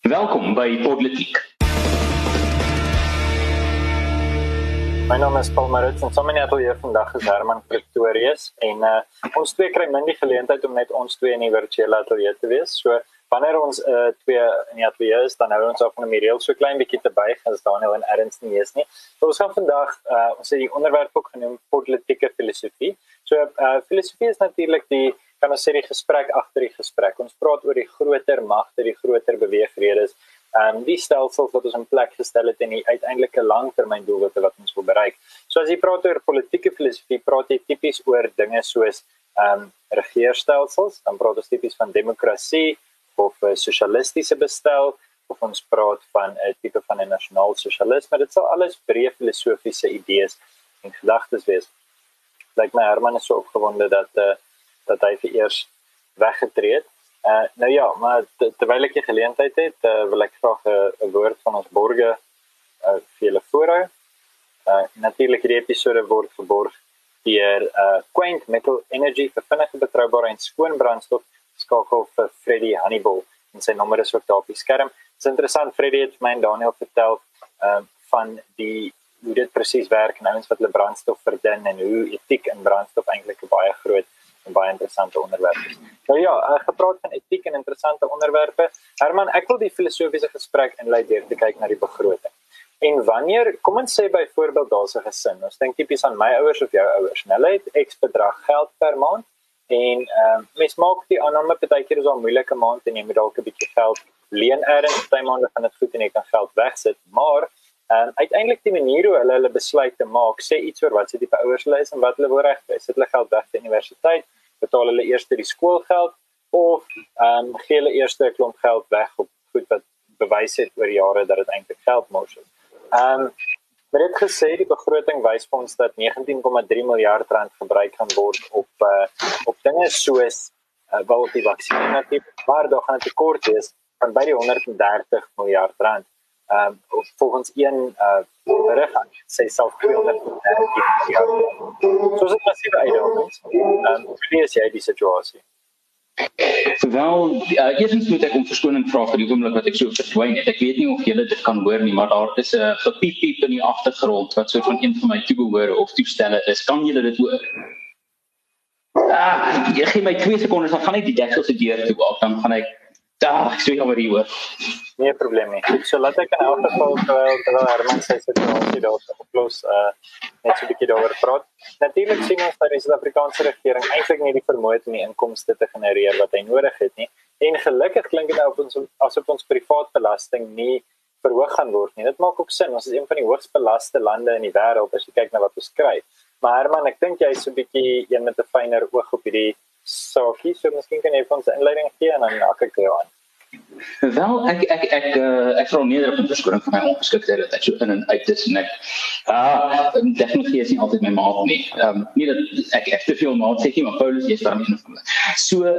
Welkom by Politiek. My naam is Paul Marits en sommer net hier vandag is Herman Pretorius en uh, ons twee kry min die geleentheid om net ons twee in die virtuele ateljee te wees. So wanneer ons uh, twee in die ateljee is, dan hou ons op om die reëls so klein bietjie te buig as Daniel en Ernst nie is nie. So ons gaan vandag uh, ons het die onderwerp ook genoem politieke filosofie. So uh, filosofie is natuurlik die kan ons sê die gesprek agter die gesprek. Ons praat oor die groter magte, die groter beweegredes, ehm um, die stelsels wat ons in plek gestel het en die uiteindelike langtermyndoelwitte wat ons wil bereik. So as jy praat oor politieke filosofie, praat jy tipies oor dinge soos ehm um, regeringsstelsels, dan praat ons tipies van demokrasie of uh, sosialistiese bestel of ons praat van 'n uh, tipe van 'n nasionaal sosialisme. Dit sal alles breë filosofiese idees en gedagtes wees. Lyk my Herman is so opgewonde dat uh, dat hy vir eers weggetree het. Uh nou ja, maar terwyl ek die geleentheid het, uh, wil ek graag 'n woord van ons borge uh vir julle voorhou. Uh natuurlik hierdie episode word geborg deur uh Quaint Metal Energy vir vinnige betroubare en skoon brandstof skakel vir Freddy Hannibal en sy nommer is ook daar op die skerm. Dit is interessant Freddy het my en Daniel vertel uh van die hoe dit presies werk nou eens wat hulle brandstof verdun en hoe etiek in brandstof eintlik 'n baie groot baie interessante onderwerp is. Nou ja, uh, gepraat van etiek en interessante onderwerpe. Herman, ek wil die filosofiese gesprek inlei deur te kyk na die begroting. En wanneer, kom ons sê byvoorbeeld daar's 'n gesin. Ons dink tipies aan my ouers of jou ouers. Hulle het X bedrag geld per maand en ehm uh, mens maak die aanname baie keer is 'n moeilike maand en jy moet dalk 'n bietjie geld leen eers by maande van dit goed en jy kan geld wegsit, maar ehm um, uiteindelik die manier hoe hulle hulle besluit te maak, sê iets oor wat se tipe ouers hulle is en wat hulle wil regkry. Sit hulle geld weg vir universiteit, betaal hulle eers die skoolgeld of ehm um, gee hulle eers 'n klomp geld weg op goed wat bewys het oor jare dat dit eintlik geld mors is. Ehm um, maar dit gesê die begroting wys vir ons dat 19,3 miljard rand gebruik gaan word op uh, op dinge soos uh, wel op die vaksinne natuurlik maar daar gaan 'n tekort wees van by die 130 miljard rand ehm um, volgens een uh berig sê self 230 jaar. So is dit massief uitdagings. Ehm um, hoe is jy die situasie? Wel, uh, eerstens moet ek om verskoning vra vir die oomblik wat ek so verdwyn het. Ek weet nie of julle dit kan hoor nie, maar daar is 'n uh, gepiep piep in die agtergrond wat so van een van my toebehore of toestelle is. Kan julle dit hoor? Ah, gee my 2 sekondes dan gaan ek die deksel se deur toe maak, dan gaan ek Daar, ek sê jammer hier hoor. Nee probleem nie. So laat ek in elk geval terwyl terwyl Herman sy situasie daar oplos uh net so 'n bietjie daaroor praat. Natuurlik sien ons dat die Suid-Afrikaanse regering eintlik nie die vermoë het om die inkomste te genereer wat hy nodig het nie. En gelukkig klink dit nou op ons asof ons privaat belasting nie verhoog gaan word nie. Dit maak ook sin. Ons is een van die hoogs belaste lande in die wêreld as jy kyk na wat ons kry. Maar Herman, ek dink jy's so 'n bietjie een met 'n fyner oog op hierdie saakie, so miskien kan jy vir ons 'n inleiding gee en dan maak ek jou aan. Wel, ek ek ek uh, ek vra nederig om verskoning vir my ongeskiktheid dat ek so in en uit is en ek ah, definitief is nie altyd my maat nie. Ehm um, nie dat ek ek te veel maat sê nie, maar Paulus is daar nie van. So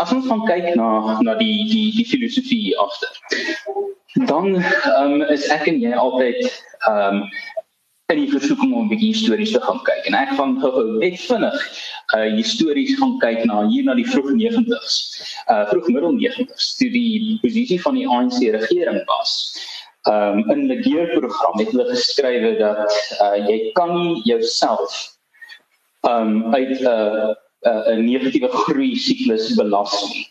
as ons gaan kyk na na die die die filosofie agter. Dan um, is ek en jy altyd ehm um, in die versoeking om 'n bietjie histories te gaan kyk. En ek gaan gou net vinnig uh histories gaan kyk na hier na die vroeg 90s. Uh vroeg middel 90s toe die posisie van die ANC regering was. Um in die leerprogram het hulle geskrywe dat uh jy kan nie jouself um uit 'n uh, 'n uh, negatiewe groei siklus belas nie.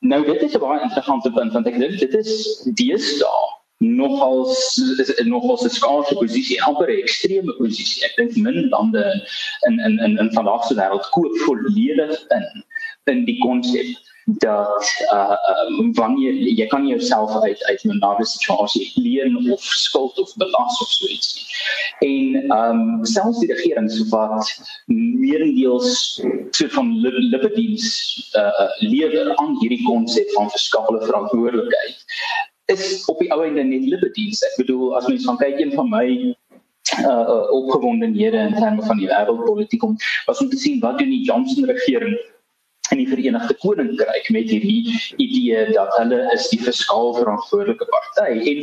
Nou dit is 'n baie interessante punt want ek dink dit is deesdae nogal nogal 'n skaarse posisie, amper 'n ekstreme posisie. Ek dink min lande in in in in vandag se wêreld koop volledig in in die konsep dat uh um, wanneer jy kan jouself uit uit 'n nawe situasie leen of skuld of belas of so iets. En um selfs die regerings wat meerendeels soort van liberties uh lewer aan hierdie konsep van verskaffelike verantwoordelikheid is op die ou einde net liberties. Ek bedoel as mens van kyk een van my uh opgewondenhede in terme van die wêreldpolitiek om was om te sien wat doen die Johnson regering in die Verenigde Koninkryk met hierdie idee dat hulle is die fiskaal verantwoordelike party en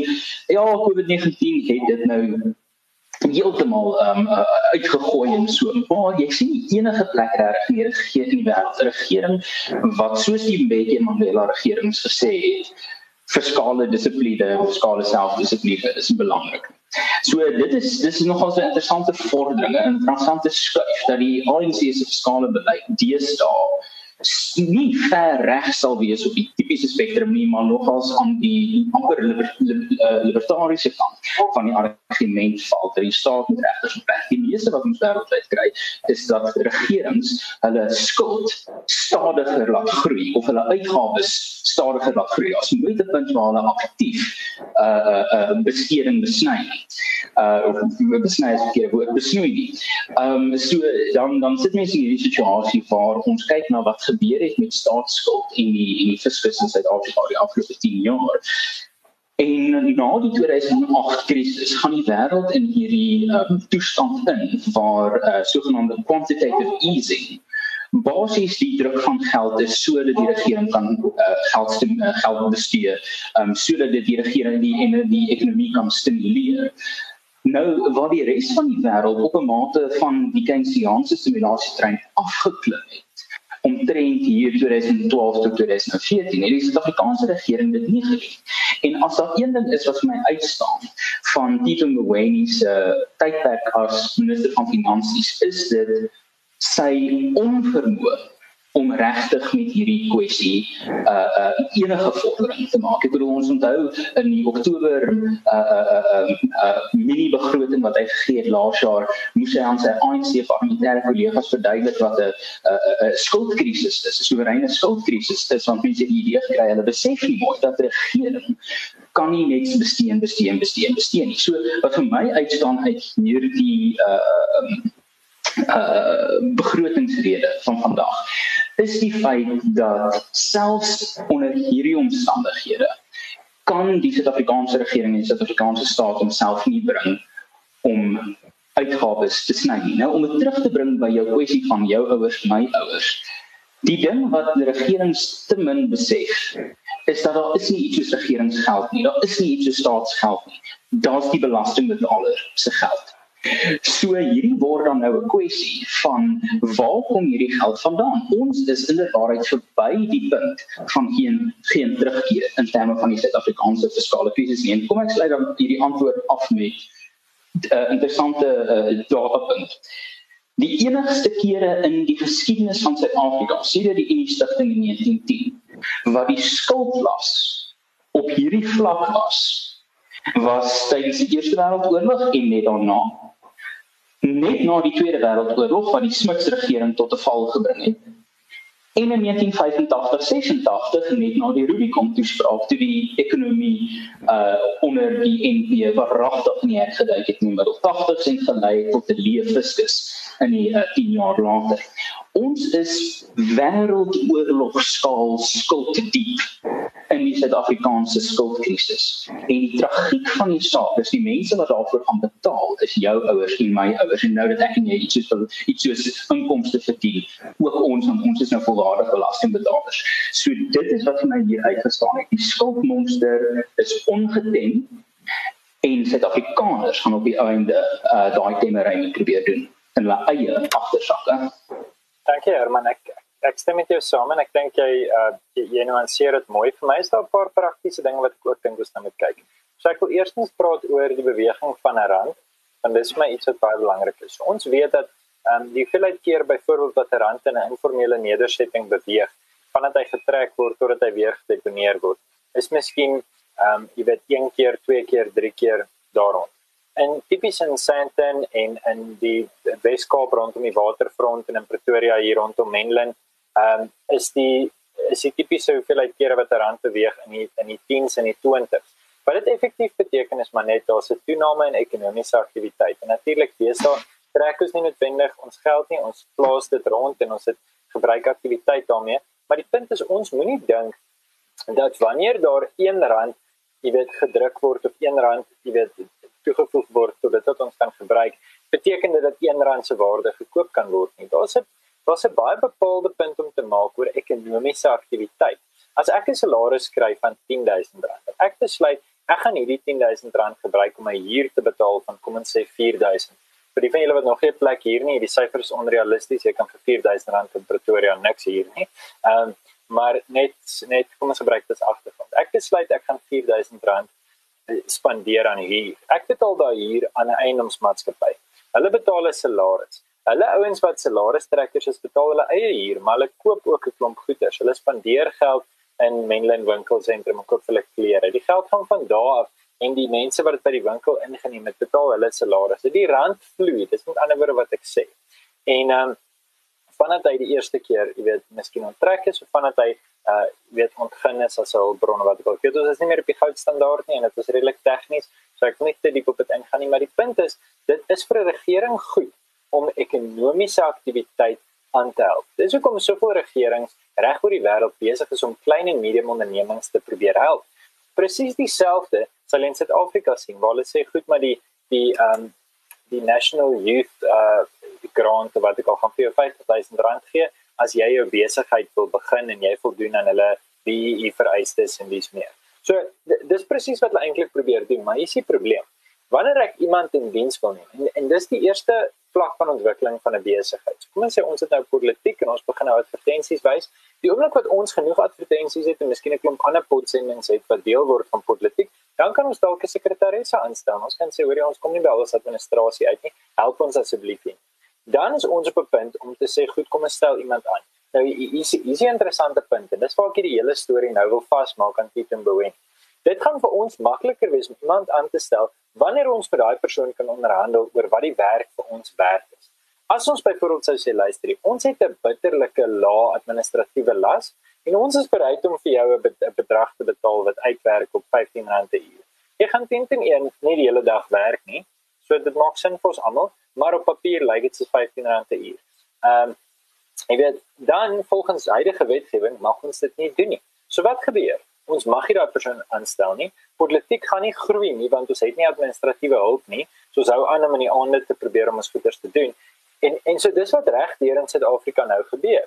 ja COVID-19 het dit nou heeltemal um uh, uitgegooi en so maar jy sien enige plek reg nie gegee in die wêreld regering wat soos die Mandela regerings gesê het fiskale dissipline, fiskale selfdissipline is belangrik. So dit is dis is nogal 'n interessante vordering 'n interessante skuif dat die ANC se fiskale beleid deesdae nie ver reg sal wees op die tipiese spektrum nie maar nogals aan die amper liber, liber, uh, libertariese kant van die argument val dat die staat moet regtig beperk. Die meeste wat ons wêreldwyd kry is dat regerings hulle skuld stadiger laat groei of hulle uitgawes stadiger laat groei as moet dit punt waar hulle aktief uh, uh, uh, besteding besny. Uh of besny is verkeerde woord besnoei. Ehm um, so dan dan sit mense in hierdie situasie waar ons kyk na wat gebeur het met staatsskuld en die en die fiskus in Suid-Afrika die afgelope 10 jaar. En na die 2008 krisis gaan die wêreld in hierdie um, toestand in waar uh, sogenaamde quantitative easing basies die druk van geld is sodat die regering kan uh, geld stem, uh, geld bestee, um, sodat dit die regering die en die ekonomie kan stimuleer. Nou waar die res van die wêreld op 'n mate van die Keynesiaanse stimulasietrein afgeklim het omtrent hier 2012 tot 2014 en die Suid-Afrikaanse regering dit nie gedoen. En as daar een ding is wat vir my uitstaan van Tito Mboweni se tydperk as minister van finansies is dit sy onvermoë om regtig met hierdie kwessie uh uh enige vordering te maak. Ek bedoel ons onthou in Oktober uh uh uh, uh mini begroting wat hy gegee het laas jaar, moes hy aan sy ANC parlementêre kollegas verduidelik wat 'n 'n 'n skuldkrisis is, 'n soewereine skuldkrisis. Is want mense die idee gekry hulle besef nie mooi dat die regering kan nie net besteen, besteen, besteen, besteen nie. So wat vir my uitstaan uit hierdie uh um, uh begrotingsrede van vandag is die feit dat selfs onder hierdie omstandighede kan die Suid-Afrikaanse regering en die Suid-Afrikaanse staat homself nie bring om uitgawes te sny nie. Nou om dit terug te bring by jou kwessie van jou ouers, my ouers. Die ding wat die regering te min besef is dat daar is nie iets soos regeringsgeld nie. Daar is nie iets soos staatsgeld nie. Daar's die belastingbetaler se geld. So hierdie word dan nou 'n kwessie van waar kom hierdie geld vandaan? Ons is inderdaad verby die punt van geen geen terugkeer in terme van die Suid-Afrikaanse fiskale krisis nie. En kom ek sluit dan hierdie antwoord af met 'n uh, interessante uh, datapunt. Die enigste kere in die geskiedenis van Suid-Afrika, sedert die Unie stigting in 1910, wat die skuldlas op hierdie vlak was was tydens die Eerste Wêreldoorlog en net daarna net na die Tweede Wêreldoorlog wat die Smuts regering tot 'n val gebring het. En in 1985-86 net na die Rubicon toespraak toe die ekonomie uh onder die NP verragtig neergeduik het in die middel 80s en gelei tot 'n leë fiskus in die uh, 10 jaar later. Ons is wêreldoorlogskaal skuld diep in die Suid-Afrikaanse skuldkrisis. En die tragiek van die saak is die mense wat daarvoor gaan betaal is jou ouers en my ouers en nou dat ek en jy iets soos iets soos inkomste verdien, ook ons want ons is nou volwaardige belastingbetalers. So dit is wat vir my hier uitgestaan het. Die skuldmonster is ongetem en Suid-Afrikaners gaan op die einde uh, daai temery probeer doen in hulle eie agtersakke. Dankie Herman, ek ek stem met jou saam en ek dink jy uh jy, jy nuanceer dit mooi. Vir my is daar 'n paar praktiese dinge wat ek ook dink ons moet kyk. So ek wil eerstens praat oor die beweging van 'n rand en dis vir my iets wat baie belangrik is. So, ons weet dat ehm um, die hoeveelheid keer byvoorbeeld wat 'n rand in 'n informele nedersetting beweeg, vandat hy getrek word totdat hy weer gedeponeer word, is miskien ehm um, jy weet een keer, twee keer, drie keer daaroor en tipies in Sandton en in die Weskaap rondom die waterfront en in Pretoria hier rondom Menlyn, ehm um, is die is die tipiese hoeveelheid kere wat 'n rand beweeg in die in die 10s en die 20s. Wat dit effektief beteken is maar net daar's 'n toename in ekonomiese aktiwiteit. En natuurlik besou trek ons nie noodwendig ons geld nie, ons plaas dit rond en ons het gebruik aktiwiteit daarmee, maar die punt is ons moenie dink dat wanneer daar 1 rand jy weet gedruk word of 1 rand jy weet toegevoeg word sodat dit ons kan gebruik, beteken dit dat R1 se waarde gekoop kan word nie. Daar's 'n daar's 'n baie bepaalde punt om te maak oor ekonomiese aktiwiteit. As ek 'n salaris kry van R10000, ek besluit ek gaan hierdie R10000 gebruik om my huur te betaal van kom ons sê R4000. Vir die van julle wat nog nie 'n plek hier nie, die syfer is onrealisties. Jy kan vir R4000 in Pretoria niks hier nie. Ehm um, maar net net kom ons gebruik dit as agtergrond. Ek besluit ek gaan R4000 eh, spandeer aan hier. Ek betaal daai huur aan 'n eiendomsmaatskappy. Hulle betaal 'n salaris. Hulle ouens wat salaristrekkers is, betaal hulle eie huur, maar hulle koop ook 'n klomp goeder. Hulle spandeer geld in Menlyn winkelsentrum om koop hulle klere. Die geld gaan van daar af en die mense wat dit by die winkel ingeneem het, betaal hulle salarisse. Die rand vloei, dis met ander woorde wat ek sê. En ehm um, vandat hy die eerste keer, jy weet, miskien onttrek is of vandat hy uh weet ontgin is as 'n hulpbron wat ek al weet, dit is nie meer op die goudstandaard nie en dit is redelik tegnies, so ek wil nie te diep op dit ingaan nie, maar die punt is, dit is vir 'n regering goed om ekonomiese aktiwiteit aan te help. Dis hoekom soveel regerings reg oor die wêreld besig is om klein en medium ondernemings te probeer help. Presies dieselfde sal in Suid-Afrika sien waar hulle sê goed, maar die die um die National Youth uh grant wat ek al gaan vir jou R50000 gee as jy jou besigheid wil begin en jy voldoen aan hulle BEE vereistes en dis meer. So dis presies wat hulle eintlik probeer doen, maar hier is die probleem. Wanneer ek iemand in diens wil neem en, en dis die eerste vlak van ontwikkeling van 'n besigheid. So kom ons sê ons het nou politiek en ons begin nou advertensies wys. Die oomblik wat ons genoeg advertensies het en miskien 'n klomp ander potsendings het wat deel word van politiek, dan kan ons dalk 'n sekretaresse aanstel. Ons kan sê hoor jy ons kom nie by alles administrasie uit nie. Help ons asseblief nie dan is ons op 'n punt om te sê goed kom ons stel iemand aan. Nou hier is hier is 'n interessante punt en dis waar ek die hele storie nou wil vasmaak aan Piet en Bowen. Dit gaan vir ons makliker wees om iemand aan te stel wanneer ons vir daai persoon kan onderhandel oor wat die werk vir ons werd is. As ons byvoorbeeld sou sê luister, ons het 'n bitterlike lae administratiewe las en ons is bereid om vir jou 'n bedrag te betaal wat uitwerk op R15 'n uur. Jy gaan teen teen een nie die hele dag werk nie. So dit maak sin vir ons almal, maar op papier lyk dit soos R15 'n uur. Ehm um, jy weet dan volgens huidige wetgewing mag ons dit nie doen nie. So wat gebeur? Ons mag nie daai persoon aanstel nie. Politiek gaan nie groei nie want ons het nie administratiewe hulp nie. So ons hou aan om in die aande te probeer om ons goeders te doen. En en so dis wat reg deur in Suid-Afrika nou gebeur.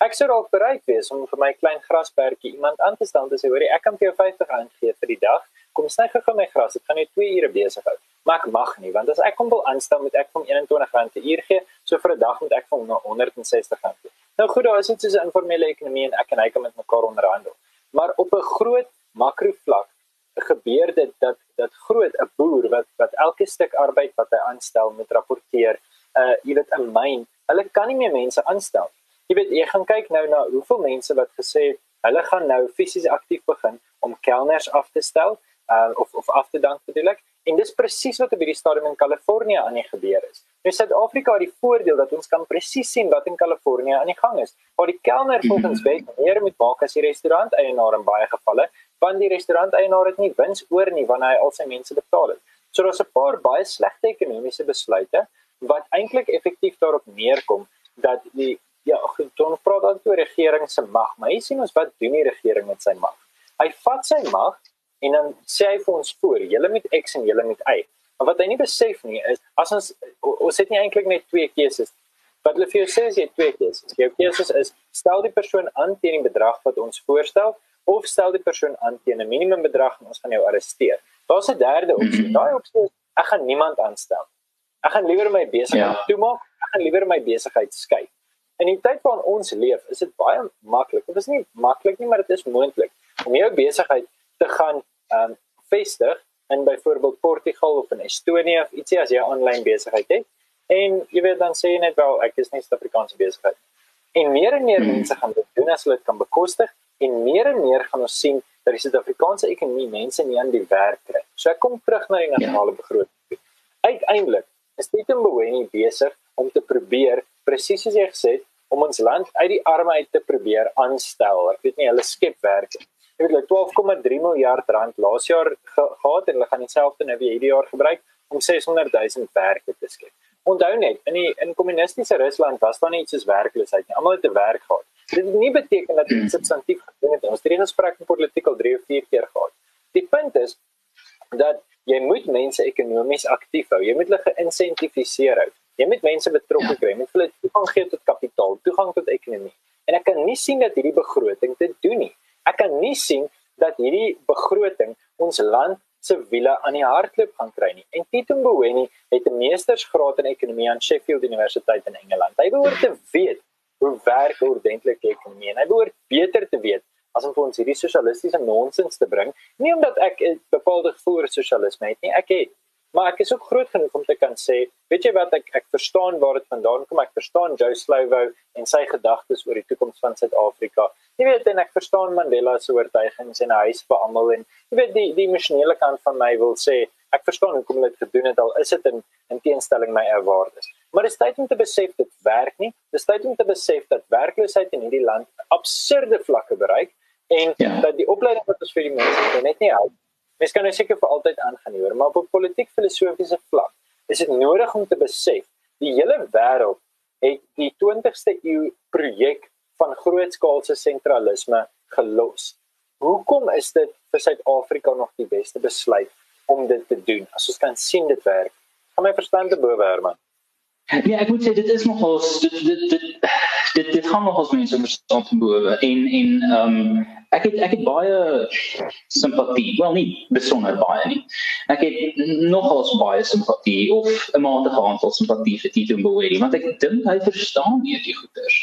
Ek sou dalk bereid wees om vir my klein grasperkie iemand aan te stel en te sê hoor ek kan vir jou R50 gee vir die dag. Kom sny gou my gras. Dit gaan net 2 ure besig hou maar ek mag nie want as ek hom wil aanstel moet ek hom R21 per uur gee. So vir 'n dag moet ek hom na R160 gee. Nou goed daar is dit soos 'n informele ekonomie en ek en hy kan met mekaar onderhandel. Maar op 'n groot makro vlak gebeur dit dat dat groot 'n boer wat wat elke stuk arbeid wat hy aanstel moet rapporteer uh jy weet 'n myn hulle kan nie meer mense aanstel jy weet jy gaan kyk nou na hoeveel mense wat gesê hulle gaan nou fisies aktief begin om kelners af te stel uh of of af te dank bedoel ek En dis presies wat op hierdie stadium in Kalifornië aan die gebeur is. Nou Suid-Afrika het die voordeel dat ons kan presies sien wat in Kalifornië aan die gang is. Waar die kelner volgens wet meer moet maak as die restauranteienaar in baie gevalle, want die restauranteienaar het nie wins oor nie wanneer hy al sy mense betaal het. So daar's 'n paar baie slegte ekonomiese besluite wat eintlik effektief daarop neerkom dat die ja, dan praat dan toe regering se mag, maar hier sien ons wat doen die regering met sy mag. Hy vat sy mag en dan sê hy vir ons voor, julle met X en julle met Y. Maar wat hy nie besef nie is as ons ons het nie eintlik net twee keuses. Wat hulle vir jou sê is jy het twee keuses. Jou keuses is stel die persoon aan teen die bedrag wat ons voorstel of stel die persoon aan teen 'n minimum bedrag en ons gaan jou arresteer. Daar's 'n derde opsie. Mhm. Daai opsie is ek gaan niemand aanstel. Ek gaan liewer my besigheid ja. toemaak. Ek gaan liewer my besigheid skei. In die tyd waarin ons leef, is dit baie maklik. Dit is nie maklik nie, maar dit is moontlik om jou besigheid te gaan ehm um, vestig in byvoorbeeld Portugal of in Estonië of ietsie as jy 'n aanlyn besigheid het. En jy weet dan sê jy net wel ek is nie 'n Suid-Afrikaanse besigheid. En meer en meer hmm. mense gaan dit doen as hulle dit kan bekostig en meer en meer gaan ons sien dat die Suid-Afrikaanse ekonomie mense nie aan die werk kry. So ek kom terug na die nasionale begroting. Uiteindelik is dit Mboweni besig om te probeer presies soos jy gesê het om ons land uit die arme uit te probeer aanstel. Ek weet nie hulle skep werk nie het hulle 12,3 miljard rand laas jaar ge gehad en hulle gaan dieselfde nou weer hierdie jaar gebruik om 600 000 werke te skep. Onthou net, in die in kommunistiese Rusland was daar iets soos werkloosheid nie. Almal het 'n werk gehad. Dit nie beteken dat dit substantief gedoen het. Ons het hierdie gesprek in politiek al 3 of 4 keer gehad. Die punt is dat jy moet mense ekonomies aktief hou. Jy moet hulle geïnsentifiseer hou. Jy moet mense betrokke kry. Jy moet hulle toegang gee tot kapitaal, toegang tot ekonomie. En ek kan nie sien dat hierdie begroting dit doen nie nie sien dat hierdie begroting ons land se wiele aan die hardloop gaan kry nie. En Tito Mboweni het 'n meestersgraad in ekonomie aan Sheffield Universiteit in Engeland. Hy behoort te weet hoe werk ordentlike ekonomie. En hy behoort beter te weet as om vir ons hierdie sosialistiese nonsens te bring. Nie omdat ek 'n bepaalde voor sosialisme het nie. Ek het Maar ek is ook groot genoeg om te kan sê, weet jy wat ek ek verstaan waar dit vandaan kom. Ek verstaan Joe Slovo en sy gedagtes oor die toekoms van Suid-Afrika. Jy weet en ek verstaan Mandela se oortuigings en hy is vir almal en jy weet die die emosionele kant van my wil sê ek verstaan hoekom dit gedoen het al is dit in in teenstelling my ervarings. Maar dit is tyd om te besef dit werk nie. Dit is tyd om te besef dat werkloosheid in hierdie land absurde vlakke bereik en ja. dat die opleiding wat ons vir die mense net nie help Mens kan nou seker vir altyd aangaan hoor, maar op 'n politiek filosofiese vlak is dit nodig om te besef die hele wêreld het die 20ste eeu projek van grootskaalse sentralisme gelos. Hoekom is dit vir Suid-Afrika nog die beste besluit om dit te doen? As ons kan sien dit werk. Kan my verstand te bowe Herman? Ja, ek moet sê dit is nogal dit dit dit dit, dit gaan nogal mense verstand te bowe en en ehm um, ek het ek het baie simpatie, wel nie besonder baie nie. Ek het nogal baie simpatie of 'n matige aantal simpatie vir Tito Mboweni, want ek dink hy verstaan nie die goeters.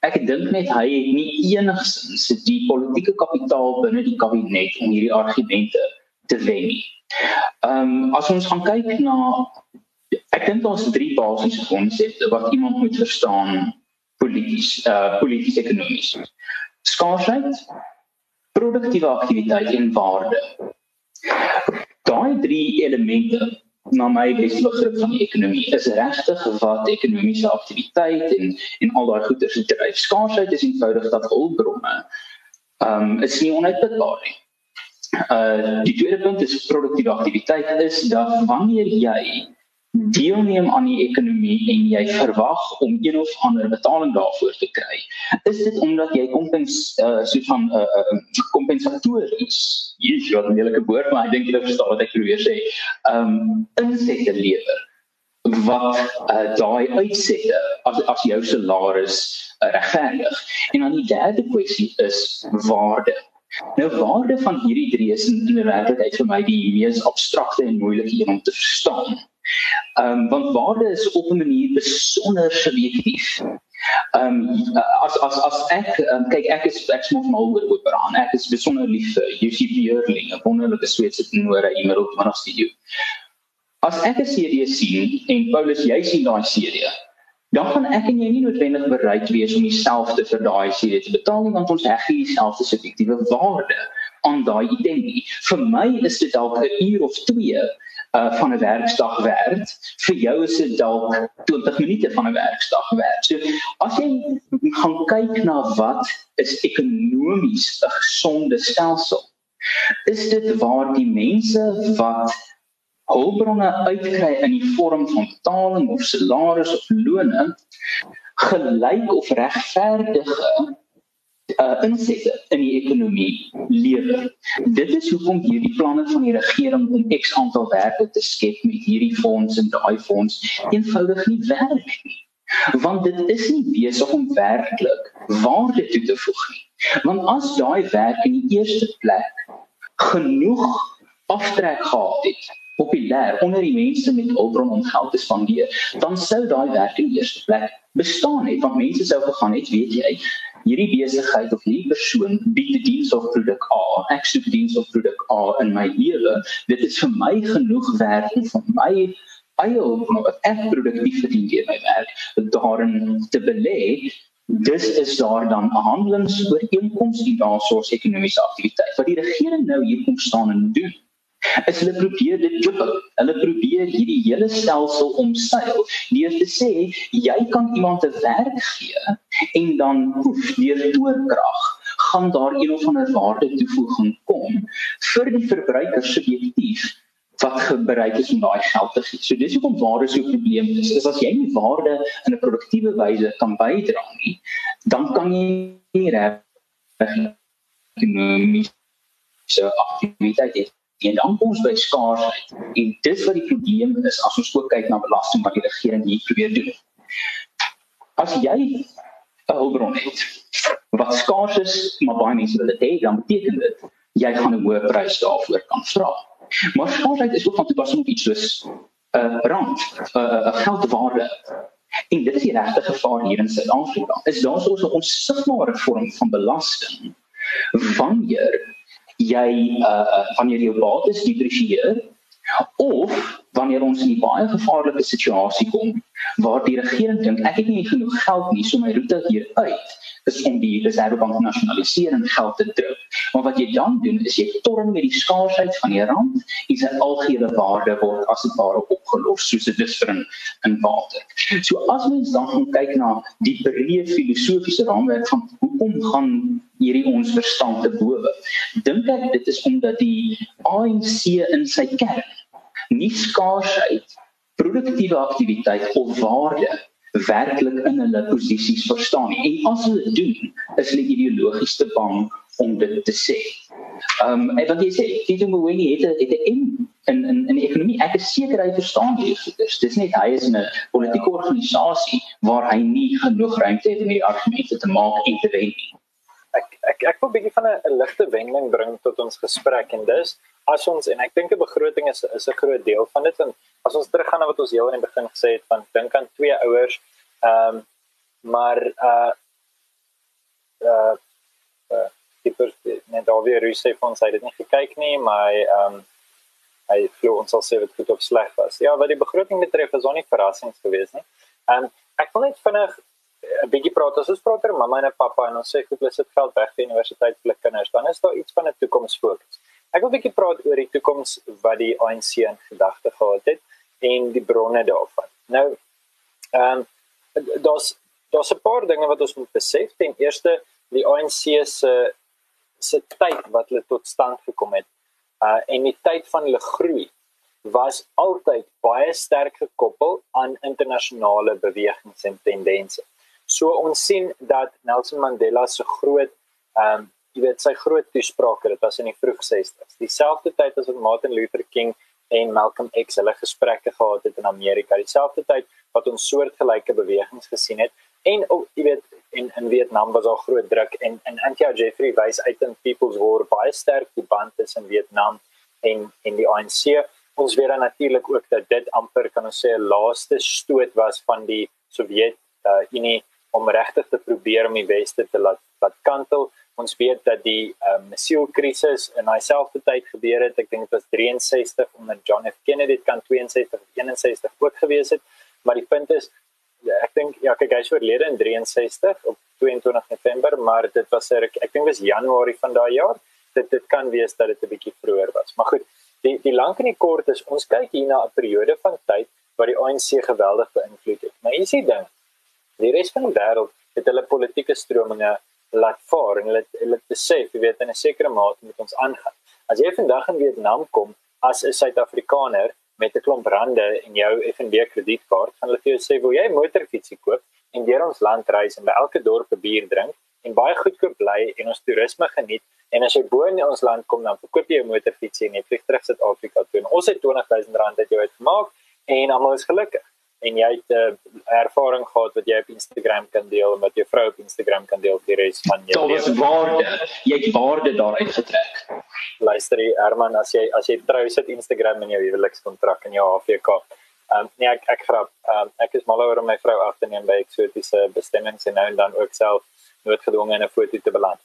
Ek dink net hy het nie enigsins die politieke kapitaal binne die kabinet om hierdie argumente te wen nie. Ehm um, as ons gaan kyk na ek dink daar's drie basiese konsepte wat iemand moet verstaan polities uh polities ekonomies. Skaarsheid, produktiewe aktiwiteit en waarde. Daai drie elemente na my begrip van die ekonomie is regtig wat ekonomiese aktiwiteit en en al daai goeder se dryf. Skaarsheid is eenvoudig dat hulpbronne ehm um, is nie onuitputbaar nie. Uh die tweede punt is produktiewe aktiwiteit is dat wanneer jy deelneem aan die ekonomie en jy verwag om een of ander betaling daarvoor te kry, is dit omdat jy kompens uh, so van 'n uh, uh, kompensatories, hier's jou lelike woord, maar ek dink jy verstaan wat ek probeer sê, um, insette lewer wat uh, daai uitsette as as jou salaris uh, regverdig. En dan die derde kwessie is waarde. Nou waarde van hierdie drie is in werklikheid vir my die mees abstrakte en moeilike een om te verstaan. Ehm um, want waarde is op 'n manier besonder subjektief. Ehm um, as as as ek um, kyk ek is ek smof mal oor oor Ek is besonder lief vir UC Beerling, 'n wonderlike Sweedse tenore in middel van ons studio. As ek 'n CD sien en Paulus jy sien daai CD, dan gaan ek en jy nie noodwendig bereid wees om dieselfde vir daai CD te betaal nie want ons heg nie dieselfde subjektiewe waarde aan daai item nie. Vir my is dit dalk 'n uur of 2 uh van 'n werksdag werd. Vir jou is dit dalk 20 minute van 'n werksdag werd. So as jy gaan kyk na wat is ekonomies 'n gesonde stelsel, is dit waar die mense wat hulpbronne uitkry in die vorm van betaling of salaris of lone gelyk of regverdige uh, insette in die ekonomie lewer. Dit is hoekom hierdie planne van die regering om X aantal werke te skep met hierdie fonds en daai fonds eenvoudig nie werk nie. Want dit is nie besig om werklik waarde toe te voeg nie. Want as daai werk in die eerste plek genoeg aftrek gehad het populêr onder die mense met hulpbron om geld te spandeer, dan sou daai werk in die eerste plek bestaan het want mense sou gegaan het, weet jy, hierdie besigheid of hierdie persoon bied 'n diens of produk A, ek soek diens of produk A in my lewe. Dit is vir my genoeg werd om vir my eie hulpbron wat ek produktief verdien deur my werk daarin te belê. Dis is daar dan 'n handelingsooreenkoms die daarsoos ekonomiese aktiwiteit wat die regering nou hier kom staan en doen is hulle probeer dit dubbel. Hulle probeer hierdie hele stelsel omseil deur te sê jy kan iemand 'n werk gee en dan hoef deur toorkrag gaan daar een of ander waarde toevoeging kom vir die verbruiker subjektief wat gebruik is om daai geld te gee. So dis hoekom waarde so 'n probleem is. Is as jy nie waarde in 'n produktiewe wyse kan bydra nie, dan kan jy nie reg ekonomiese aktiwiteit hê en dan kom ons by skaarsheid. En dis wat die probleem is as ons ook kyk na belasting wat die regering hier probeer doen. As jy 'n hulpbron het wat skaars is, maar baie mense wil dit hê, dan beteken dit jy gaan 'n hoë prys daarvoor kan vra. Maar skaarsheid is ook van toepassing op iets soos 'n uh, rand, 'n uh, geldwaarde. En dit is die regte gevaar hier in Suid-Afrika. Is daar so 'n onsigbare vorm van belasting wanneer jy uh wanneer jou bates depresieer of wanneer ons in 'n baie gevaarlike situasie kom waar die regering dink ek het nie genoeg geld nie so my roete hier uit is om die reservebank nasionaliseer en geld te druk. Maar wat jy dan doen is jy torm met die skaarsheid van die rand en sy algehele waarde word as dit ware opgelos soos dit is vir 'n in water. So as mens dan gaan kyk na die breë filosofiese raamwerk van hoekom gaan hierdie ons verstand te bowe. Dink ek dit is omdat die ANC in sy kern nie skaarsheid, produktiewe aktiwiteit of waarde werklik in hulle posisies verstaan nie. En as hulle doen, is hulle ideologies te bang om dit te sê. Ehm um, en wat jy sê, Tito Mboweni het 'n het 'n in in in die ekonomie. Ek is seker hy verstaan dit. Dis dis net hy is 'n politieke organisasie waar hy nie genoeg ruimte het om die argumente te maak en te wen nie. Ek ek wil 'n bietjie van 'n ligte wending bring tot ons gesprek en dis as ons en ek dink 'n begroting is is 'n groot deel van dit en as ons teruggaan na wat ons heel in die begin gesê het van dink aan twee ouers ehm um, maar uh uh, uh tipe net daar weer Russe van sy het nie gekyk nie maar ehm um, hy glo ons sal sê dit goed of sleg was. Ja wat die begroting betref is ons nie verrassings gewees nie. Ehm um, ek wil net vinnig 'n bietjie praat as ons praat oor mamma en pappa en ons sê goed hulle sit geld weg vir universiteit vir kinders dan is daar iets van 'n toekomsfokus Ek wil 'n bietjie praat oor die toekoms wat die ANC in gedagte gehad het en die bronne daarvan. Nou, ehm um, daar's daar's 'n paar dinge wat ons moet besef. Ten eerste, die ANC se se tyd wat hulle tot stand gekom het, uh en die tyd van hulle groei was altyd baie sterk gekoppel aan internasionale bewegings en tendense. So ons sien dat Nelson Mandela se groot ehm um, jy weet sy groot toesprake dit was in die vroeg 60s dieselfde tyd as wat Martin Luther King en Malcolm X hulle gesprekke gehad het in Amerika. Dieselfde tyd wat ons soortgelyke bewegings gesien het. En oh, jy weet in in Vietnam was al groot druk en en Antia Jeffrey wys uit in People's War baie sterk die band tussen Vietnam en en die ANC ons weet dan natuurlik ook dat dit amper kan ons sê 'n laaste stoot was van die Sowjet uh, Unie om regtig te probeer om die weste te laat laat kantel ons weet dat die um, missielkrisis in daai selfde tyd gebeur het. Ek dink dit was 63 onder John F Kennedy, kan 62 of 61 ook gewees het. Maar die punt is ek dink ja, kyk hy's oorlede in 63 op 22 November, maar dit was ek ek dink was Januarie van daai jaar. Dit dit kan wees dat dit 'n bietjie vroeër was. Maar goed, die die lank en die kort is ons kyk hier na 'n periode van tyd wat die ANC geweldig beïnvloed het. Maar hier is die ding. Die res van die wêreld het hulle politieke strominge laat vaar en hulle hulle besef, jy weet in 'n sekere mate moet ons aangaan. As jy vandag in Vietnam kom as 'n Suid-Afrikaner met 'n klomp rande en jou FNB kredietkaart, gaan hulle vir jou sê, "Wil jy 'n motorfietsie koop en deur ons land reis en by elke dorp 'n bier drink en baie goedkoop bly en ons toerisme geniet en as jy bo in ons land kom dan verkoop jy 'n motorfietsie en jy vlieg terug Suid-Afrika toe en ons het R20000 uit jou uitgemaak en almal is gelukkig." En jy het 'n uh, ervaring gehad wat jy op Instagram kan deel en wat jou vrou op Instagram kan deel vir die res van jou lewe. Dit is waarde. Jy het waarde daaruit getrek. Luister, Herman, as jy as jy trou sit Instagram in jou huwelikskontrak en jou HVK. Ehm um, nee, ek ek grap. Ehm um, ek is mal oor om my vrou af te neem by eksotiese bestemmings en nou en dan ook self noodgedwonge in 'n foto te beland.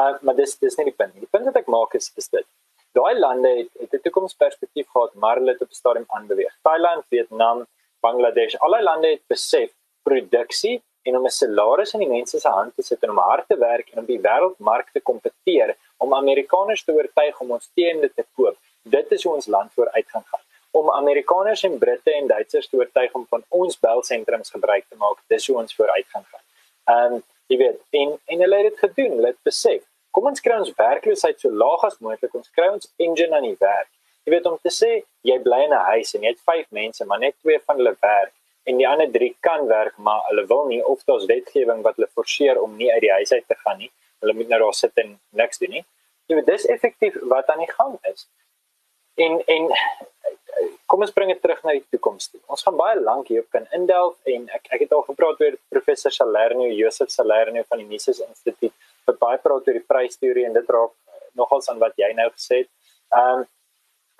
Uh maar dis dis nie die punt. Die punt wat ek maak is is dit. Daai lande het, het 'n toekomsperspektief gehad, maar hulle het op stadium aanbeweeg. Thailand, Vietnam, Bangladesh, alle lande het besef produksie en om 'n salaris in die mense se hand te sit en om hard te werk en om die wêreldmark te kompeteer om Amerikaners te oortuig om ons teende te koop. Dit is hoe ons land vooruit gaan gaan. Om Amerikaners en Britte en Duitsers te oortuig om van ons belsentrums gebruik te maak, dis hoe ons vooruit gaan gaan. Ehm um, jy weet, en en hulle het dit gedoen, hulle het besef, kom ons kry ons werkloosheid so laag as moontlik, ons kry ons engine aan die werk. Jy weet om te sê jy bly in 'n huis en jy het 5 mense, maar net 2 van hulle werk en die ander 3 kan werk, maar hulle wil nie of daar's wetgewing wat hulle forceer om nie uit die huis uit te gaan nie. Hulle moet nou daar sit en niks doen nie. Jy weet dis effektief wat aan die gang is. En en kom ons bring dit terug na die toekoms toe. Ons gaan baie lank hierop kan indelf en ek ek het al gepraat oor professor Salerno, Joseph Salerno van die Mises Instituut wat baie praat oor die prysteorie en dit raak nogals aan wat jy nou gesê het. Ehm um,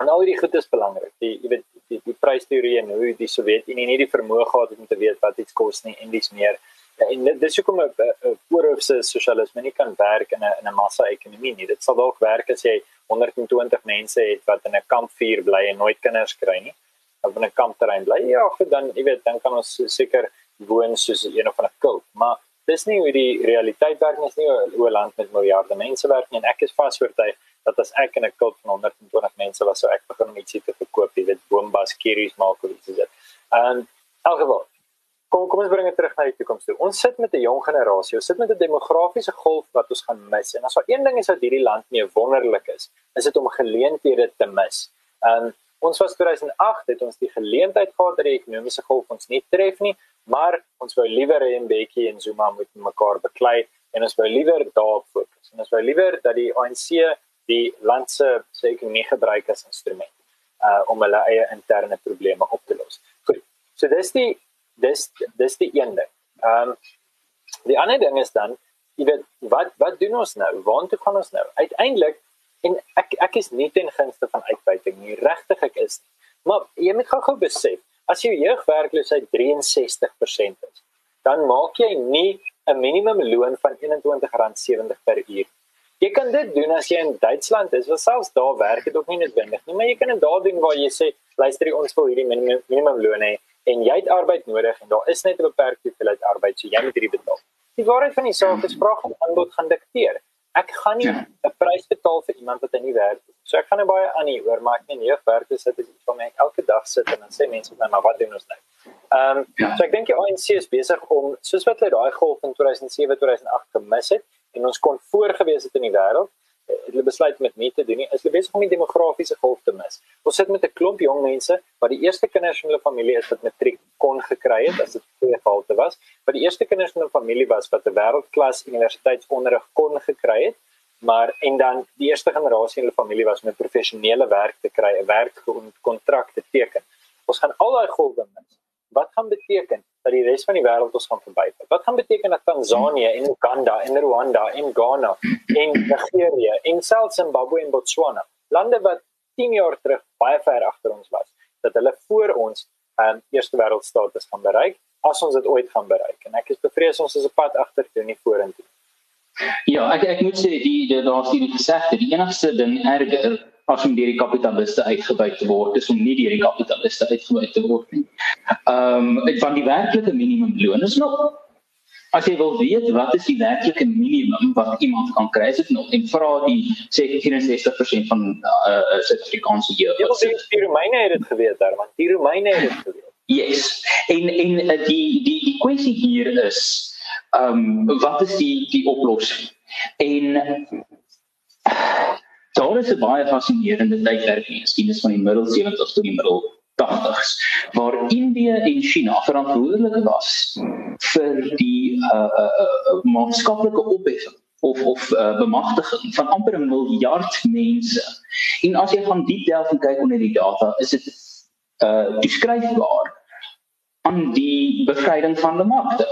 En al hierdie goed is belangrik. Die jy weet die die prysteorie en hoe die Sowjetunie nie die vermoë gehad het om te weet wat iets kos nie en dis meer. En dis hoekom 'n voorhoofse sosialisme nie kan werk in 'n in 'n massa-ekonomie nie. Dit sal dalk werk as jy 120 mense het wat in 'n kampvuur bly en nooit kinders kry nie. Of in 'n kampterrein bly. Ja, goed, dan jy weet, dan kan ons seker woon soos een of 'n kult, maar dis nie hoe die realiteit werk nie. Dis nie 'n land met miljarde mense werk nie. En ek is vasoortuig dat as ek in 'n kult van 120 mense was, sou ek begin om ietsie te verkoop, jy weet, boombas, kieries maak of iets so dit. En in elk geval Kom kom ons bring dit terug na die toekoms toe. Ons sit met 'n jong generasie. Ons sit met 'n demografiese golf wat ons gaan mis. En as daar een ding is wat hierdie land mee wonderlik is, is dit om geleenthede te mis. En ons was 2008 het ons die geleentheid gehad dat die ekonomiese golf ons nie tref nie, maar ons wou liewer hê Mbeki en Zuma moet mekaar beklei en ons wou liewer daarop fokus. En ons wou liewer dat die ANC die land se ekonomie gebruik as instrument uh om hulle eie interne probleme op te los. Goed. So dis die dis dis die een ding. Um, die ander ding is dan jy weet wat wat doen ons nou? Waartoe gaan ons nou? Uiteindelik en ek ek is nie ten gunste van uitbuiting nie. Regtig ek is. Maar jy moet gou-gou besef, as jou jeugwerkloosheid 63% is, dan maak jy nie 'n minimum loon van R21.70 per uur. Jy kan dit doen as jy in Duitsland is, want selfs daar werk dit ook nie noodwendig nie, maar jy kan dit daar doen waar jy sê, luister, ons wil hierdie minimum minimum loon hê en jy het arbeid nodig en daar is net 'n beperkte hoeveelheid arbeid, so jy moet hierdie betaal. Die waarheid van die saak is vraag en aanbod gaan dikteer. Ek gaan nie 'n ja. prys betaal vir iemand wat nie werk nie. So ek gaan net baie aan hier hoor, maar ek nie werk is dit iets van my elke dag sit en dan sê mense dan maar wat doen ons nou? Ehm um, ja. so ek dink die ANC is besig om soos wat hulle daai golf in 2007 2008 gemis het en ons kon voorgewees het in die wêreld hulle besluit met nie te doen nie. Is hulle besig om die demografiese golf te mis. Ons sit met 'n klomp jong mense wat die eerste kinders in hulle familie is wat matriek kon gekry het as dit twee gehalte was, wat die eerste kinders in 'n familie was wat 'n wêreldklas universiteitsonderrig kon gekry het, maar en dan die eerste generasie in hulle familie was om 'n professionele werk te kry, 'n werkkontrak te teken. Ons gaan al daai golwe mis. Wat gaan beteken dat die res van die wêreld ons gaan verbyvat. Wat gaan beteken dat Tanzanië en Uganda en Rwanda en Ghana en Nigerië en selfs Zimbabwe en Botswana, lande wat 10 jaar terug baie ver agter ons was, dat hulle voor ons 'n um, eerste wêreldstatus gaan bereik as ons dit ooit gaan bereik. En ek is bevrees ons is op pad agtertoe nie vorentoe. Ja, ek ek moet sê die daar's hierdie gesegde, die enigste ding erger as om deur die kapitaliste uitgebuit te word, is om nie deur die kapitaliste uitgebuit te word nie. Ehm um, van die werklike minimumloon is nog as jy wil weet wat is die werklike minimum wat iemand kan kry, is dit nog en vra die sê 64% van uh Suid-Afrikaanse jeug. Ja, die Romeine het dit geweet daar, want die Romeine het dit geweet. Yes. En en uh, die die die kwessie hier is ehm um, wat is die die oplossing? En Daar is 'n baie fascinerende tydperk in die geskiedenis van die middel 70s tot die middel 80s waar Indië en China verantwoordelik was vir die uh uh, uh maatskaplike opheffing of of uh, bemagtiging van amper 'n miljard mense. En as jy gaan diep delf en kyk onder die data, is dit uh beskryfbaar aan die bevryding van die markte.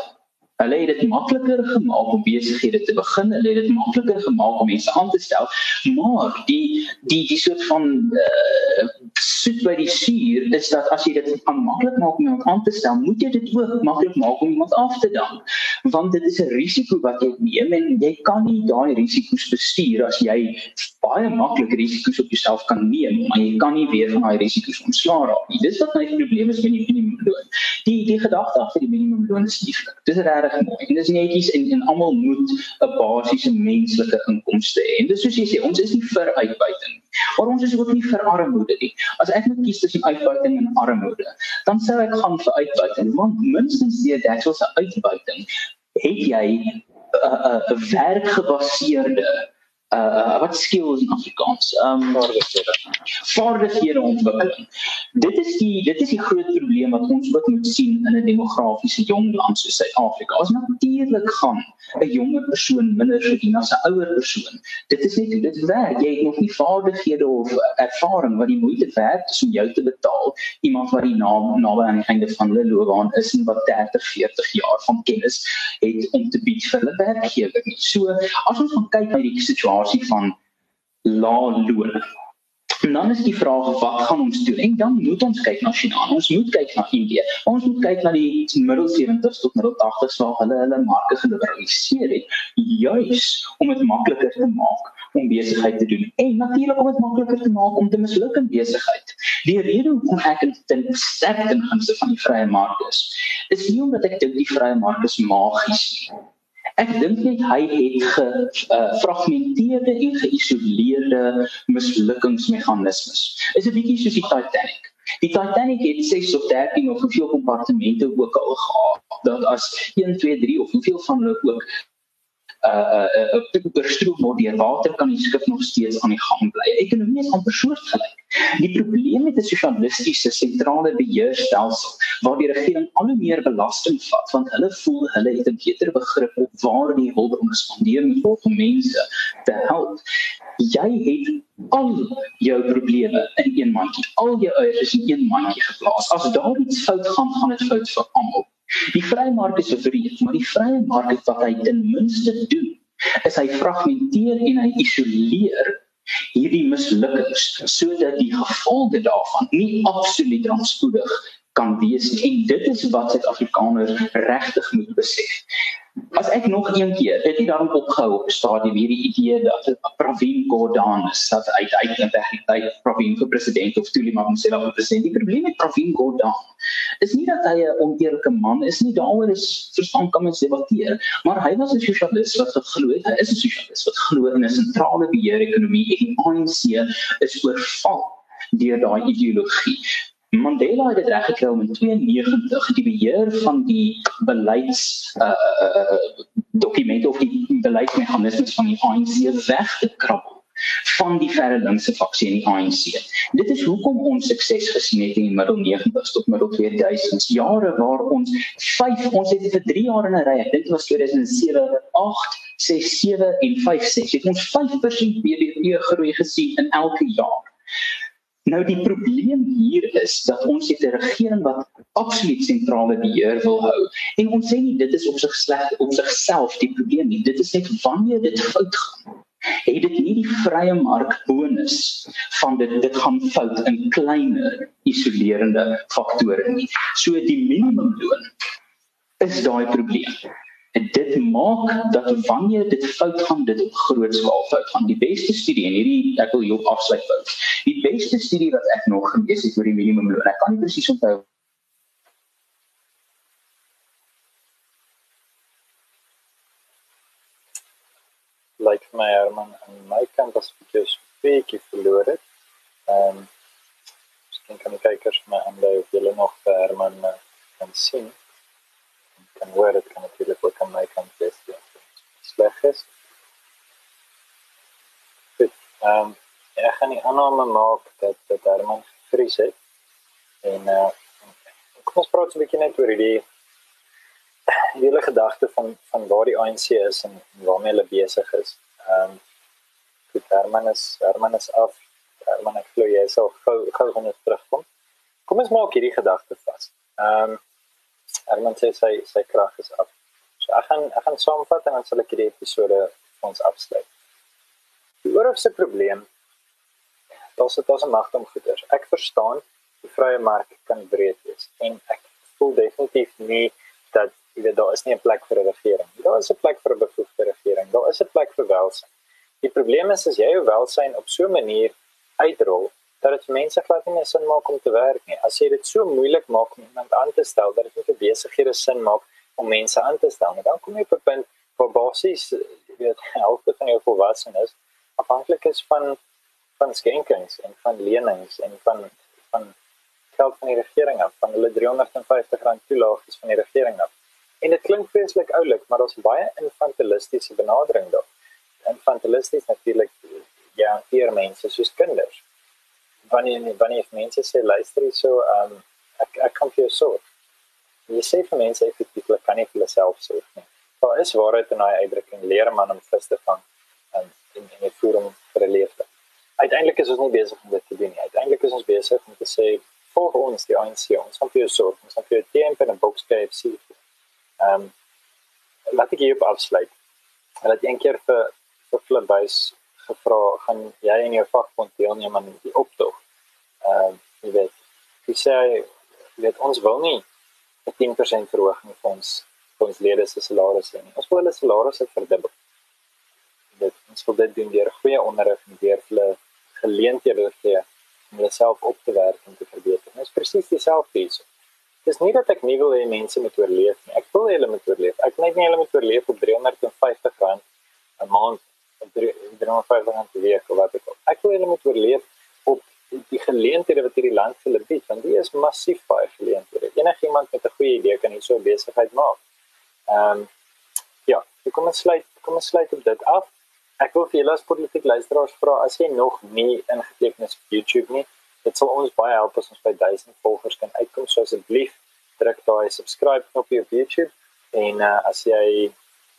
Hulle het dit makliker gemaak om besighede te begin. Hulle het dit makliker gemaak om mense aan te stel. Maar die die die soort van uh, soet by die suur is dat as jy dit maklik maak om iemand aan te stel, moet jy dit ook maklik maak om iemand af te dank. Want dit is 'n risiko wat jy neem en jy kan nie daai risiko's bestuur as jy baie maklik risiko's op jouself kan neem, maar jy kan nie weer van daai risiko's ontslaa raak nie. Dis wat my probleem is met die minimumloon. Die die gedagte agter die minimumloon is lieflik. Dis reg reg mooi. En dis netjies en en almal moet 'n basiese menslike inkomste hê. En dis soos jy sê, ons is nie vir uitbuiting nie. Maar ons is ook nie vir armoede nie. As ek moet kies tussen uitbuiting en armoede, dan sou ek gaan vir uitbuiting, want minstens die dekselse uitbuiting het jy 'n uh, uh, werkgebaseerde uh wat skills in Afrikaans. Um vaardighede. Vaardighede ontwikkeling. Dit is die dit is die groot probleem wat ons ook moet sien in 'n demografiese jong land soos Suid-Afrika. Ons natuurlik gaan 'n jonger persoon minder verdien as 'n ouer persoon. Dit is net hoe dit werk. Jy het nog nie vaardighede of ervaring wat die moeite werd is om jou te betaal. Iemand wat die naam naby aan die einde van hulle loopbaan is en wat 30, 40 jaar van kennis het om te bied vir hulle werkgewer. So as ons gaan kyk na die situasie situasie van lae loon En dan is die vraag wat gaan ons doen? En dan moet ons kyk nasionaal. Ons moet kyk na Indië. Ons moet kyk na die middel 70s tot middel 80s waar hulle hulle marke geliberaliseer het, juis om dit makliker te maak om besigheid te doen en natuurlik om dit makliker te maak om te misluk in besigheid. Die rede hoekom ek ten sterk in gunste van die vrye mark is, is nie omdat ek dink die vrye mark is magies nie. Ek dink net hy het gefragmenteerde uh, en geïsoleerde mislukkingsmeganismes. Is 'n bietjie soos die Titanic. Die Titanic het 6 of 13 of hoeveel kompartemente ook al gehad. Dat as 1 2 3 of hoeveel van hulle ook uh uh bestroom word deur water kan die skip nog steeds aan die gang bly. Ekonomie is amper soortgelyk. Die probleem met 'n sosialistiese sentrale beheerstelsel waar die regering al hoe meer belasting vat want hulle voel hulle het 'n beter begrip op waar die hulpbronne spandeer moet om mense te help. Jy het al jou probleme in een mandjie. Al jou eiers in een mandjie geplaas. As daar iets fout gaan, gaan dit fout vir almal. Die vrye mark is verweer, maar die vrye mark wat hy ten minste doen, is hy fragmenteer en hy isoleer hierdie mislukkings sodat die gevolge daarvan nie absoluut rampspoedig kan wees en dit is wat Suid-Afrikaners regtig moet besef. As ek nog een keer, dit het dan opgehou op stadium hierdie idee dat Pravin Gordhan sat uit uit in weg tyd Pravin vir president of toe iemand homself vir president. Die probleem met Pravin Gordhan is nie dat hy 'n oneerlike man is nie, daaroor is verstaan kan mens debatteer, maar hy was 'n sosialis wat geglo het, hy is 'n sosialis wat glo in 'n sentrale beheer ekonomie en die ANC is oorval deur daai ideologie. Mandela het dit reg gekry om in 92 die beheer van die beleids uh, uh dokumente of die beleidsmeganismes van die ANC weg te krap van die verre linkse faksie in die ANC. Dit is hoekom ons sukses gesien het in die middel 90s tot middel 2000s jare waar ons 5 ons het vir 3 jaar in 'n ry, ek dink dit was 2007, 8, 6, 7 en 5, 6 het ons 5% BBP groei gesien in elke jaar. Nou die probleem hier is dat ons het 'n regering wat absoluut sentrale beheer wil hou. En ons sê nie dit is op sig sleg op sigself die probleem nie. Dit is net wanneer dit fout gaan het dit nie die vrye mark bonus van dit dit gaan fout in kleiner isolerende faktore nie. So die minimumloon is daai probleem En dit maak dat wanneer dit fout gaan, dit op groot skaal fout gaan. Die beste studie en hierdie ek wil jou afsluit wou. Die beste studie wat ek nog gelees het oor die minimumloon. Ek kan nie presies onthou like my Herman en my kant as ek jou speekie verloor het. Ehm um, miskien kan ek kyk as my aanlei of julle nog vir Herman uh, kan sien kan hoor dit kan natuurlik ook aan my kant wees ja. sleg is. Goed. Ehm um, ek gaan die aanname maak dat dat Herman vries het en uh kom ons praat 'n bietjie net oor die hele gedagte van van waar die ANC is en waarmee hulle besig is. Ehm um, goed Herman is Herman is af. Herman ek glo jy sal gou gou gaan terugkom. Kom ons maak hierdie gedagte vas. Ehm um, Herman sê sy sy krag is af. So ek gaan ek gaan saamvat en dan sal ek hierdie episode ons afsluit. Die oorhoofse probleem daar's dit daar's 'n magt om goeders. Ek verstaan die vrye mark kan breed wees en ek voel definitief nie dat jy weet daar is nie 'n plek vir 'n regering. Daar is 'n plek vir 'n bevoegde regering. Daar is 'n plek vir welsyn. Die probleem is as jy jou welsyn op so 'n manier uitrol dat dit mense glad nie sin maak om te werk nie. As jy dit so moeilik maak om iemand aan te stel dat dit nie vir besighede sin maak om mense aan te stel nie, dan kom jy op 'n punt waar basies jy weet helfte van jou volwassenes afhanklik is van van skenkings en van lenings en van van geld van die regering af, van hulle R350 toelaagtes van die regering af. En dit klink vreeslik oulik, maar daar's baie infantilistiese benadering daar. Infantilisties natuurlik ja, hanteer mense soos kinders wanneer wanneer mense sê luister hier so ehm um, ek ek kan vir jou sorg. Jy sê vir mense effektief hulle kan nie vir hulle self sorg nie. Daar is waarheid in daai uitdrukking leer man om vis te vang en in in voer om vir 'n lewe. Uiteindelik is ons nie besig om dit te doen nie. Uiteindelik is ons besig om te sê volg ons die ANC ons gaan vir jou sorg. Ons gaan vir jou temp en 'n boks KFC. Ehm um, laat ek hier op afsluit. Hulle het een keer vir vir Flipbuys gevra gaan jy en jou vakbond deelneem aan die optog. Uh, jy weet, jy sê jy weet ons wil nie 'n 10% verhoging vir ons vir ons lede se salarisse nie. Ons wil hulle salarisse verdubbel. Dit ons wil dit doen deur goeie onderrig en deur hulle geleenthede gee om hulle self op te werk en te verbeter. Dit is presies dieselfde hierso. Dis nie dat ek nie wil hê mense moet oorleef nie. Ek wil hulle moet oorleef. Ek net nie hulle moet oorleef op R350 'n maand of 350 rand per week of wat ook al. Ek wil hulle moet oorleef op die geleenthede wat hierdie land vir hulle bied, want die is massief baie geleenthede. Enigiemand met 'n goeie idee kan hier so 'n besigheid maak. Ehm um, ja, kom ons sluit kom ons sluit op dit af. Ek wil vir julle as politiek luisteraars vra as jy nog nie ingeteken is op YouTube nie, dit sal ons baie help as ons by 1000 volgers kan uitkom. So asseblief druk daai subscribe knoppie op YouTube en uh, as jy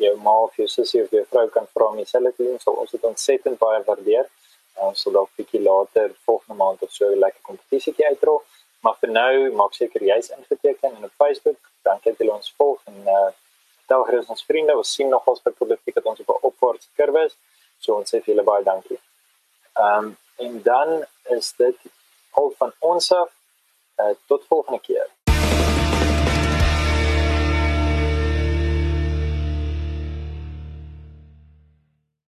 jou ma of jou sussie of jou vrou kan vra om dieselfde te doen, sal ons dit ontsettend baie waardeer. Ons sal dalk bietjie later volgende maand of so 'n lekker kompetisietjie uitrol. Maar vir nou, maak seker jy's ingeteken en op Facebook, dankie dat jy ons volg en uh tel gerus ons vriende, ons sien nog ons by politiek dat ons op 'n opwaartse kurwe is. So ons sê vir julle baie dankie. Ehm um, en dan is dit al van ons af uh, tot volgende keer.